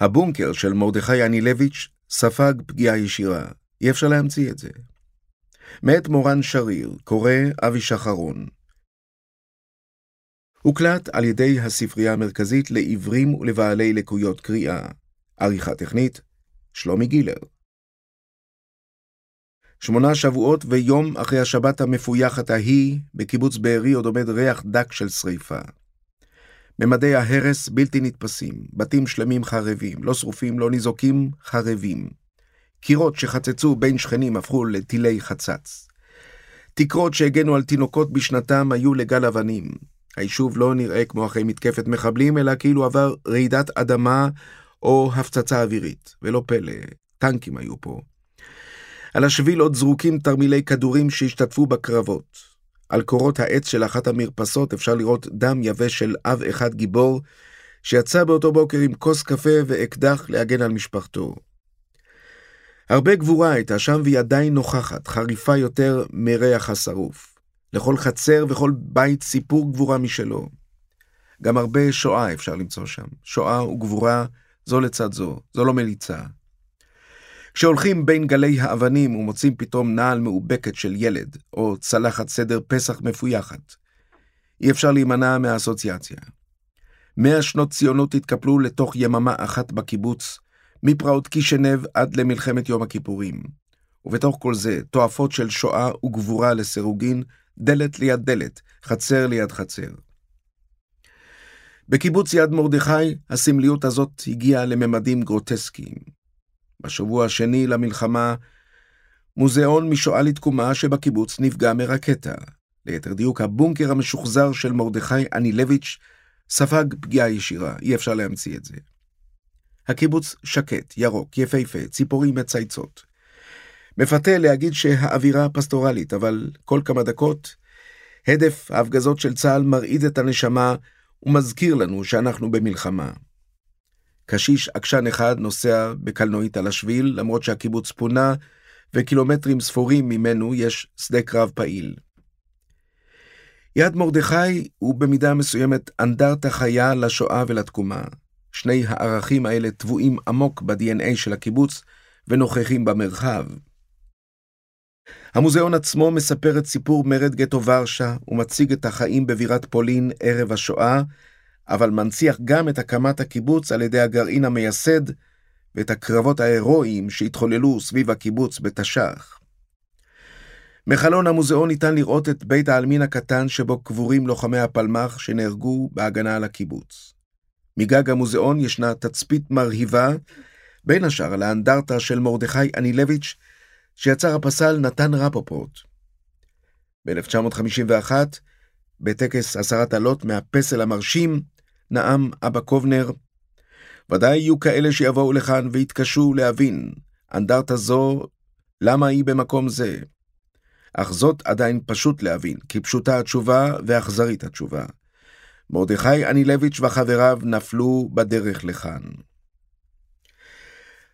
הבונקר של מרדכי אנילביץ' ספג פגיעה ישירה, אי אפשר להמציא את זה. מאת מורן שריר, קורא אבי שחרון. הוקלט על ידי הספרייה המרכזית לעיוורים ולבעלי לקויות קריאה. עריכה טכנית, שלומי גילר. שמונה שבועות ויום אחרי השבת המפויחת ההיא, בקיבוץ בארי עוד עומד ריח דק של שריפה. ממדי ההרס בלתי נתפסים, בתים שלמים חרבים, לא שרופים, לא ניזוקים, חרבים. קירות שחצצו בין שכנים הפכו לטילי חצץ. תקרות שהגנו על תינוקות בשנתם היו לגל אבנים. היישוב לא נראה כמו אחרי מתקפת מחבלים, אלא כאילו עבר רעידת אדמה או הפצצה אווירית. ולא פלא, טנקים היו פה. על השביל עוד זרוקים תרמילי כדורים שהשתתפו בקרבות. על קורות העץ של אחת המרפסות אפשר לראות דם יבש של אב אחד גיבור, שיצא באותו בוקר עם כוס קפה ואקדח להגן על משפחתו. הרבה גבורה הייתה שם והיא עדיין נוכחת, חריפה יותר מריח השרוף. לכל חצר וכל בית סיפור גבורה משלו. גם הרבה שואה אפשר למצוא שם. שואה וגבורה זו לצד זו, זו לא מליצה. כשהולכים בין גלי האבנים ומוצאים פתאום נעל מאובקת של ילד, או צלחת סדר פסח מפויחת, אי אפשר להימנע מהאסוציאציה. מאה שנות ציונות התקפלו לתוך יממה אחת בקיבוץ, מפרעות קישנב עד למלחמת יום הכיפורים. ובתוך כל זה, תועפות של שואה וגבורה לסירוגין, דלת ליד דלת, חצר ליד חצר. בקיבוץ יד מרדכי, הסמליות הזאת הגיעה לממדים גרוטסקיים. בשבוע השני למלחמה, מוזיאון משואה לתקומה שבקיבוץ נפגע מרקטה. ליתר דיוק, הבונקר המשוחזר של מרדכי אנילביץ' ספג פגיעה ישירה, אי אפשר להמציא את זה. הקיבוץ שקט, ירוק, יפהפה, ציפורים מצייצות. מפתה להגיד שהאווירה פסטורלית, אבל כל כמה דקות, הדף ההפגזות של צה"ל מרעיד את הנשמה ומזכיר לנו שאנחנו במלחמה. קשיש עקשן אחד נוסע בקלנועית על השביל, למרות שהקיבוץ פונה, וקילומטרים ספורים ממנו יש שדה קרב פעיל. יד מרדכי הוא במידה מסוימת אנדרטה חיה לשואה ולתקומה. שני הערכים האלה טבועים עמוק ב-DNA של הקיבוץ ונוכחים במרחב. המוזיאון עצמו מספר את סיפור מרד גטו ורשה ומציג את החיים בבירת פולין ערב השואה, אבל מנציח גם את הקמת הקיבוץ על ידי הגרעין המייסד ואת הקרבות ההירואיים שהתחוללו סביב הקיבוץ בתש"ח. מחלון המוזיאון ניתן לראות את בית העלמין הקטן שבו קבורים לוחמי הפלמ"ח שנהרגו בהגנה על הקיבוץ. מגג המוזיאון ישנה תצפית מרהיבה, בין השאר על האנדרטה של מרדכי אנילביץ', שיצר הפסל נתן רפופורט. ב-1951, בטקס הסרת עלות מהפסל המרשים, נאם אבא קובנר, ודאי יהיו כאלה שיבואו לכאן ויתקשו להבין, אנדרטה זו, למה היא במקום זה? אך זאת עדיין פשוט להבין, כי פשוטה התשובה ואכזרית התשובה. מרדכי אנילביץ' וחבריו נפלו בדרך לכאן.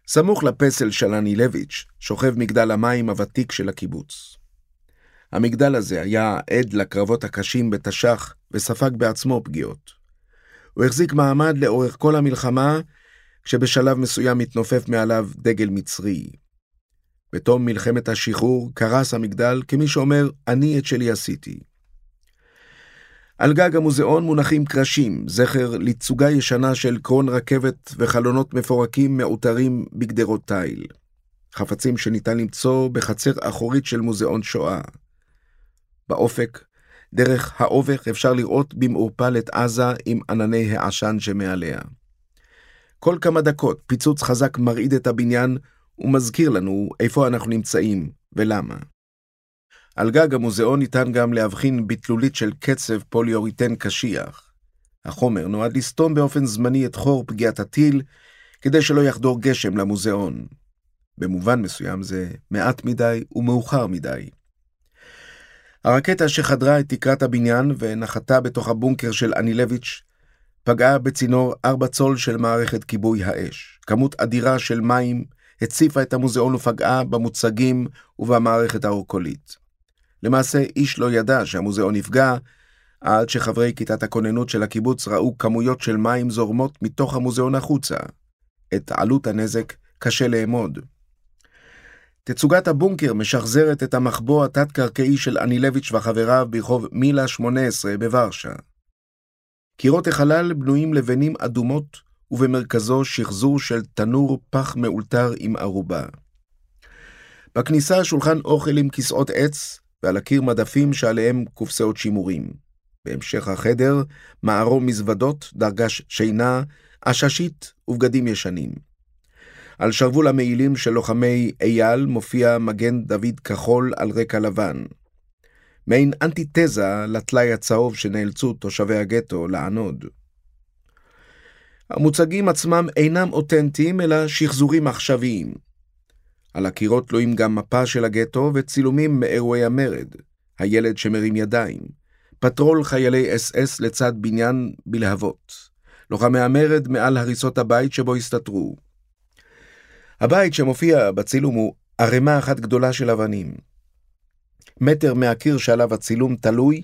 סמוך לפסל של אנילביץ' שוכב מגדל המים הוותיק של הקיבוץ. המגדל הזה היה עד לקרבות הקשים בתש"ח וספג בעצמו פגיעות. הוא החזיק מעמד לאורך כל המלחמה, כשבשלב מסוים התנופף מעליו דגל מצרי. בתום מלחמת השחרור קרס המגדל כמי שאומר, אני את שלי עשיתי. על גג המוזיאון מונחים קרשים, זכר לתצוגה ישנה של קרון רכבת וחלונות מפורקים מעוטרים בגדרות תיל. חפצים שניתן למצוא בחצר אחורית של מוזיאון שואה. באופק, דרך האובך אפשר לראות במעורפל את עזה עם ענני העשן שמעליה. כל כמה דקות פיצוץ חזק מרעיד את הבניין ומזכיר לנו איפה אנחנו נמצאים ולמה. על גג המוזיאון ניתן גם להבחין בתלולית של קצב פוליוריטן קשיח. החומר נועד לסתום באופן זמני את חור פגיעת הטיל, כדי שלא יחדור גשם למוזיאון. במובן מסוים זה מעט מדי ומאוחר מדי. הרקטה שחדרה את תקרת הבניין ונחתה בתוך הבונקר של אנילביץ' פגעה בצינור ארבע צול של מערכת כיבוי האש. כמות אדירה של מים הציפה את המוזיאון ופגעה במוצגים ובמערכת האורקולית. למעשה, איש לא ידע שהמוזיאון נפגע, עד שחברי כיתת הכוננות של הקיבוץ ראו כמויות של מים זורמות מתוך המוזיאון החוצה. את עלות הנזק קשה לאמוד. תצוגת הבונקר משחזרת את המחבוא התת-קרקעי של אנילביץ' וחבריו ברחוב מילה 18 בוורשה. קירות החלל בנויים לבנים אדומות, ובמרכזו שחזור של תנור פח מאולתר עם ערובה. בכניסה שולחן אוכל עם כיסאות עץ, ועל הקיר מדפים שעליהם קופסאות שימורים. בהמשך החדר, מערום מזוודות, דרגש שינה, עששית ובגדים ישנים. על שרוול המעילים של לוחמי אייל מופיע מגן דוד כחול על רקע לבן. מעין אנטיתזה לטלאי הצהוב שנאלצו תושבי הגטו לענוד. המוצגים עצמם אינם אותנטיים, אלא שחזורים עכשוויים. על הקירות תלויים גם מפה של הגטו וצילומים מאירועי המרד, הילד שמרים ידיים, פטרול חיילי אס אס לצד בניין בלהבות, לוחמי המרד מעל הריסות הבית שבו הסתתרו. הבית שמופיע בצילום הוא ערימה אחת גדולה של אבנים. מטר מהקיר שעליו הצילום תלוי,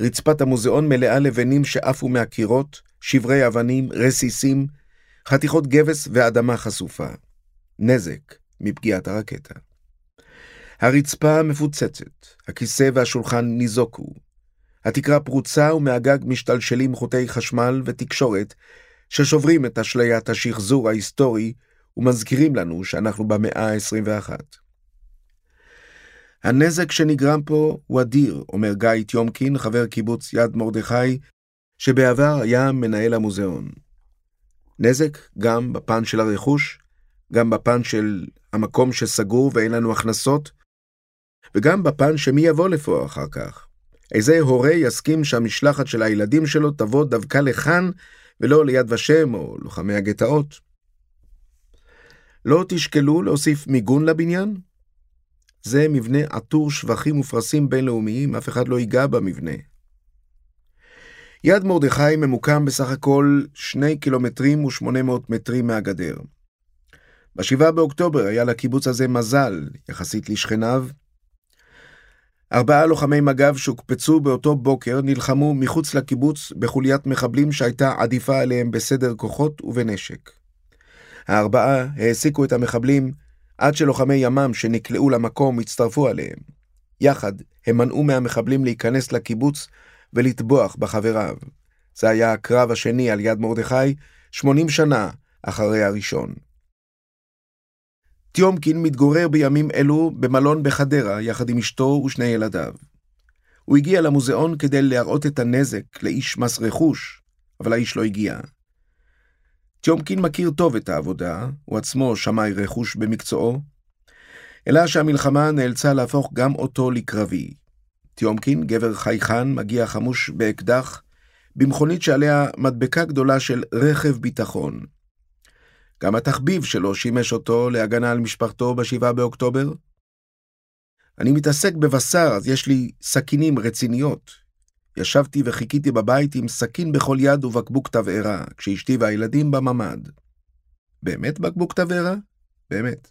רצפת המוזיאון מלאה לבנים שעפו מהקירות, שברי אבנים, רסיסים, חתיכות גבס ואדמה חשופה. נזק מפגיעת הרקטה. הרצפה מפוצצת, הכיסא והשולחן ניזוקו. התקרה פרוצה ומהגג משתלשלים חוטי חשמל ותקשורת ששוברים את אשליית השחזור ההיסטורי ומזכירים לנו שאנחנו במאה ה-21. הנזק שנגרם פה הוא אדיר, אומר גיא טיומקין, חבר קיבוץ יד מרדכי, שבעבר היה מנהל המוזיאון. נזק גם בפן של הרכוש, גם בפן של המקום שסגור ואין לנו הכנסות, וגם בפן שמי יבוא לפה אחר כך. איזה הורה יסכים שהמשלחת של הילדים שלו תבוא דווקא לכאן, ולא ליד ושם או לוחמי הגטאות? לא תשקלו להוסיף מיגון לבניין? זה מבנה עטור שבחים ופרסים בינלאומיים, אף אחד לא ייגע במבנה. יד מרדכי ממוקם בסך הכל שני קילומטרים ושמונה מאות מטרים מהגדר. ב-7 באוקטובר היה לקיבוץ הזה מזל, יחסית לשכניו. ארבעה לוחמי מג"ב שהוקפצו באותו בוקר נלחמו מחוץ לקיבוץ בחוליית מחבלים שהייתה עדיפה עליהם בסדר כוחות ובנשק. הארבעה העסיקו את המחבלים עד שלוחמי ימ"מ שנקלעו למקום הצטרפו עליהם. יחד הם מנעו מהמחבלים להיכנס לקיבוץ ולטבוח בחבריו. זה היה הקרב השני על יד מרדכי, 80 שנה אחרי הראשון. טיומקין מתגורר בימים אלו במלון בחדרה יחד עם אשתו ושני ילדיו. הוא הגיע למוזיאון כדי להראות את הנזק לאיש מס רכוש, אבל האיש לא הגיע. טיומקין מכיר טוב את העבודה, הוא עצמו שמאי רכוש במקצועו, אלא שהמלחמה נאלצה להפוך גם אותו לקרבי. טיומקין, גבר חייכן, מגיע חמוש באקדח, במכונית שעליה מדבקה גדולה של רכב ביטחון. גם התחביב שלו שימש אותו להגנה על משפחתו ב-7 באוקטובר. אני מתעסק בבשר, אז יש לי סכינים רציניות, ישבתי וחיכיתי בבית עם סכין בכל יד ובקבוק תבערה, כשאשתי והילדים בממ"ד. באמת בקבוק תבערה? באמת.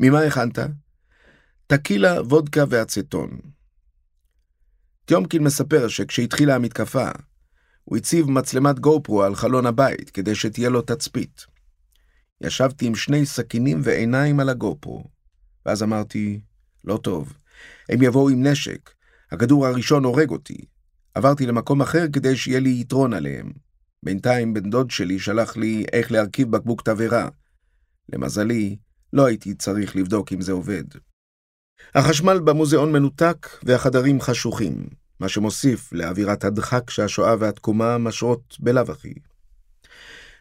ממה הכנת? טקילה, וודקה ואצטון. טיומקין מספר שכשהתחילה המתקפה, הוא הציב מצלמת גופרו על חלון הבית כדי שתהיה לו תצפית. ישבתי עם שני סכינים ועיניים על הגופרו, ואז אמרתי, לא טוב, הם יבואו עם נשק, הכדור הראשון הורג אותי, עברתי למקום אחר כדי שיהיה לי יתרון עליהם. בינתיים בן דוד שלי שלח לי איך להרכיב בקבוק תבערה. למזלי, לא הייתי צריך לבדוק אם זה עובד. החשמל במוזיאון מנותק והחדרים חשוכים, מה שמוסיף לאווירת הדחק שהשואה והתקומה משרות בלאו הכי.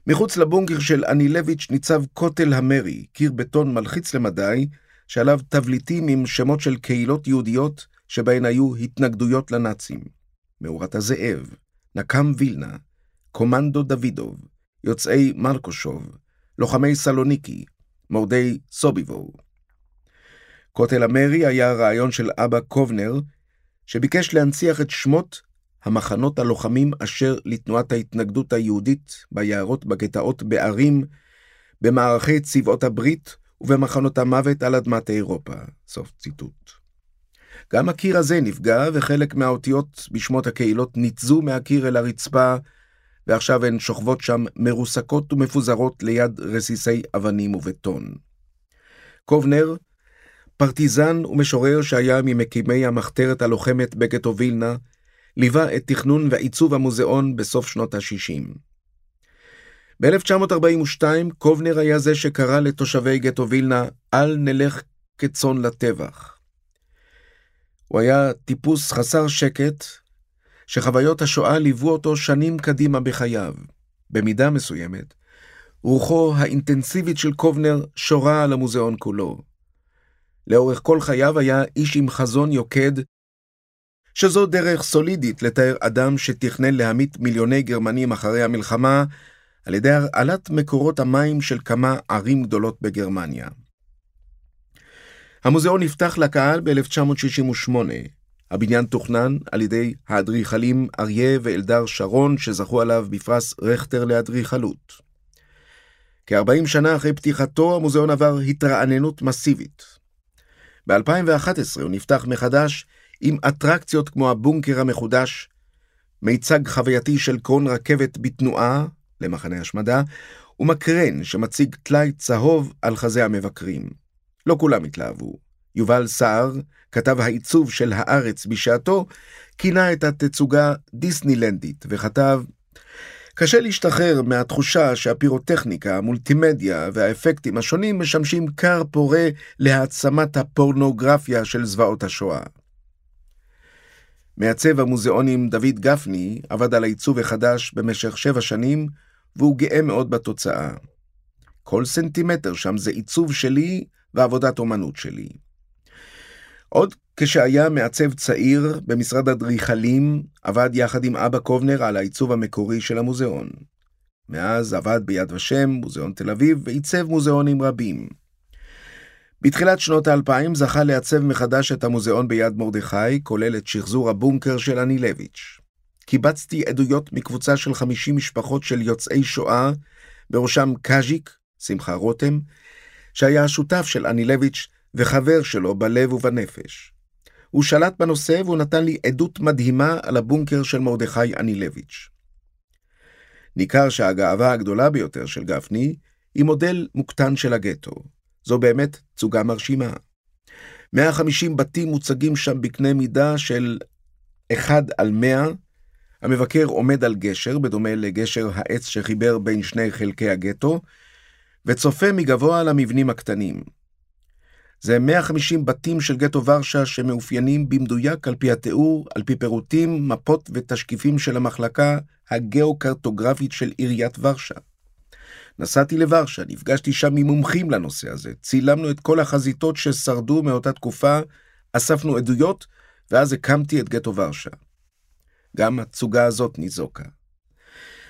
מחוץ לבונקר של אנילביץ' ניצב כותל המרי, קיר בטון מלחיץ למדי, שעליו תבליטים עם שמות של קהילות יהודיות שבהן היו התנגדויות לנאצים. מאורת הזאב, נקם וילנה, קומנדו דוידוב, יוצאי מרקושוב, לוחמי סלוניקי, מורדי סוביבו. כותל המרי היה רעיון של אבא קובנר, שביקש להנציח את שמות המחנות הלוחמים אשר לתנועת ההתנגדות היהודית ביערות, בגטאות, בערים, במערכי צבאות הברית ובמחנות המוות על אדמת אירופה. סוף ציטוט. גם הקיר הזה נפגע, וחלק מהאותיות בשמות הקהילות ניתזו מהקיר אל הרצפה, ועכשיו הן שוכבות שם מרוסקות ומפוזרות ליד רסיסי אבנים ובטון. קובנר, פרטיזן ומשורר שהיה ממקימי המחתרת הלוחמת בגטו וילנה, ליווה את תכנון ועיצוב המוזיאון בסוף שנות ה-60. ב-1942 קובנר היה זה שקרא לתושבי גטו וילנה, אל נלך כצאן לטבח. הוא היה טיפוס חסר שקט, שחוויות השואה ליוו אותו שנים קדימה בחייו. במידה מסוימת, רוחו האינטנסיבית של קובנר שורה על המוזיאון כולו. לאורך כל חייו היה איש עם חזון יוקד, שזו דרך סולידית לתאר אדם שתכנן להמית מיליוני גרמנים אחרי המלחמה, על ידי הרעלת מקורות המים של כמה ערים גדולות בגרמניה. המוזיאון נפתח לקהל ב-1968. הבניין תוכנן על ידי האדריכלים אריה ואלדר שרון, שזכו עליו בפרס רכטר לאדריכלות. כ-40 שנה אחרי פתיחתו, המוזיאון עבר התרעננות מסיבית. ב-2011 הוא נפתח מחדש עם אטרקציות כמו הבונקר המחודש, מיצג חווייתי של קרון רכבת בתנועה, למחנה השמדה, ומקרן שמציג טלאי צהוב על חזה המבקרים. לא כולם התלהבו. יובל סער, כתב העיצוב של הארץ בשעתו, כינה את התצוגה דיסנילנדית, וכתב, קשה להשתחרר מהתחושה שהפירוטכניקה, המולטימדיה והאפקטים השונים משמשים כר פורה להעצמת הפורנוגרפיה של זוועות השואה. מעצב המוזיאונים דוד גפני עבד על העיצוב החדש במשך שבע שנים, והוא גאה מאוד בתוצאה. כל סנטימטר שם זה עיצוב שלי ועבודת אומנות שלי. עוד כשהיה מעצב צעיר במשרד אדריכלים, עבד יחד עם אבא קובנר על העיצוב המקורי של המוזיאון. מאז עבד ביד ושם, מוזיאון תל אביב, ועיצב מוזיאונים רבים. בתחילת שנות האלפיים זכה לעצב מחדש את המוזיאון ביד מרדכי, כולל את שחזור הבונקר של אנילביץ'. קיבצתי עדויות מקבוצה של 50 משפחות של יוצאי שואה, בראשם קאז'יק, שמחה רותם, שהיה השותף של אנילביץ' וחבר שלו בלב ובנפש. הוא שלט בנושא והוא נתן לי עדות מדהימה על הבונקר של מרדכי אנילביץ'. ניכר שהגאווה הגדולה ביותר של גפני היא מודל מוקטן של הגטו. זו באמת תצוגה מרשימה. 150 בתים מוצגים שם בקנה מידה של 1 על 100. המבקר עומד על גשר, בדומה לגשר העץ שחיבר בין שני חלקי הגטו, וצופה מגבוה על המבנים הקטנים. זה 150 בתים של גטו ורשה שמאופיינים במדויק על פי התיאור, על פי פירוטים, מפות ותשקיפים של המחלקה הגאו-קרטוגרפית של עיריית ורשה. נסעתי לוורשה, נפגשתי שם עם מומחים לנושא הזה, צילמנו את כל החזיתות ששרדו מאותה תקופה, אספנו עדויות, ואז הקמתי את גטו ורשה. גם התצוגה הזאת ניזוקה.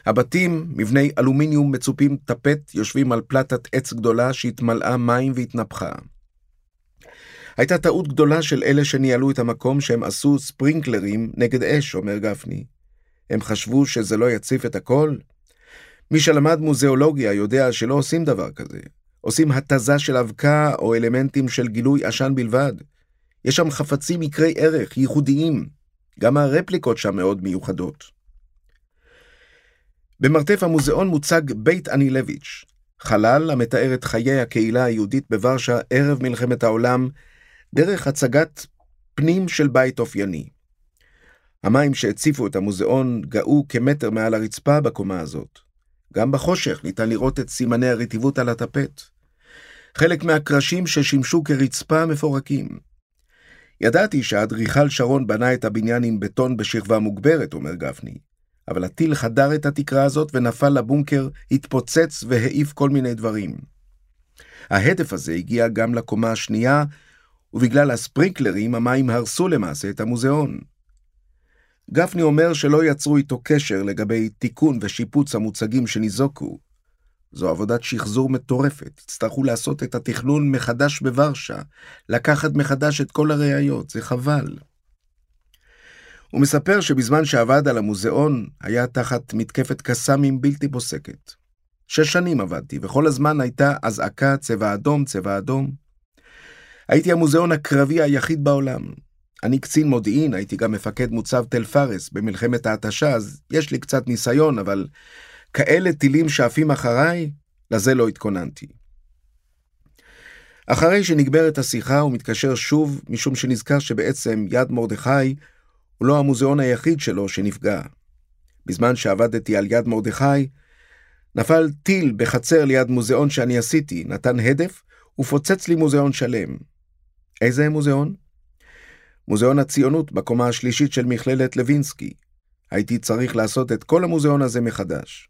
הבתים, מבני אלומיניום מצופים טפט, יושבים על פלטת עץ גדולה שהתמלאה מים והתנפחה. הייתה טעות גדולה של אלה שניהלו את המקום שהם עשו ספרינקלרים נגד אש, אומר גפני. הם חשבו שזה לא יציף את הכל? מי שלמד מוזיאולוגיה יודע שלא עושים דבר כזה. עושים התזה של אבקה או אלמנטים של גילוי עשן בלבד. יש שם חפצים יקרי ערך, ייחודיים. גם הרפליקות שם מאוד מיוחדות. במרתף המוזיאון מוצג בית אנילביץ', חלל המתאר את חיי הקהילה היהודית בוורשה ערב מלחמת העולם, דרך הצגת פנים של בית אופייני. המים שהציפו את המוזיאון גאו כמטר מעל הרצפה בקומה הזאת. גם בחושך ניתן לראות את סימני הרטיבות על הטפט. חלק מהקרשים ששימשו כרצפה מפורקים. ידעתי שהאדריכל שרון בנה את הבניין עם בטון בשכבה מוגברת, אומר גפני, אבל הטיל חדר את התקרה הזאת ונפל לבונקר, התפוצץ והעיף כל מיני דברים. ההדף הזה הגיע גם לקומה השנייה, ובגלל הספרינקלרים המים הרסו למעשה את המוזיאון. גפני אומר שלא יצרו איתו קשר לגבי תיקון ושיפוץ המוצגים שניזוקו. זו עבודת שחזור מטורפת, יצטרכו לעשות את התכנון מחדש בוורשה, לקחת מחדש את כל הראיות, זה חבל. הוא מספר שבזמן שעבד על המוזיאון, היה תחת מתקפת קסאמים בלתי פוסקת. שש שנים עבדתי, וכל הזמן הייתה אזעקה צבע אדום, צבע אדום. הייתי המוזיאון הקרבי היחיד בעולם. אני קצין מודיעין, הייתי גם מפקד מוצב תל פארס במלחמת ההתשה, אז יש לי קצת ניסיון, אבל כאלה טילים שעפים אחריי, לזה לא התכוננתי. אחרי שנגברת השיחה הוא מתקשר שוב, משום שנזכר שבעצם יד מרדכי הוא לא המוזיאון היחיד שלו שנפגע. בזמן שעבדתי על יד מרדכי, נפל טיל בחצר ליד מוזיאון שאני עשיתי, נתן הדף ופוצץ לי מוזיאון שלם. איזה מוזיאון? מוזיאון הציונות בקומה השלישית של מכללת לוינסקי. הייתי צריך לעשות את כל המוזיאון הזה מחדש.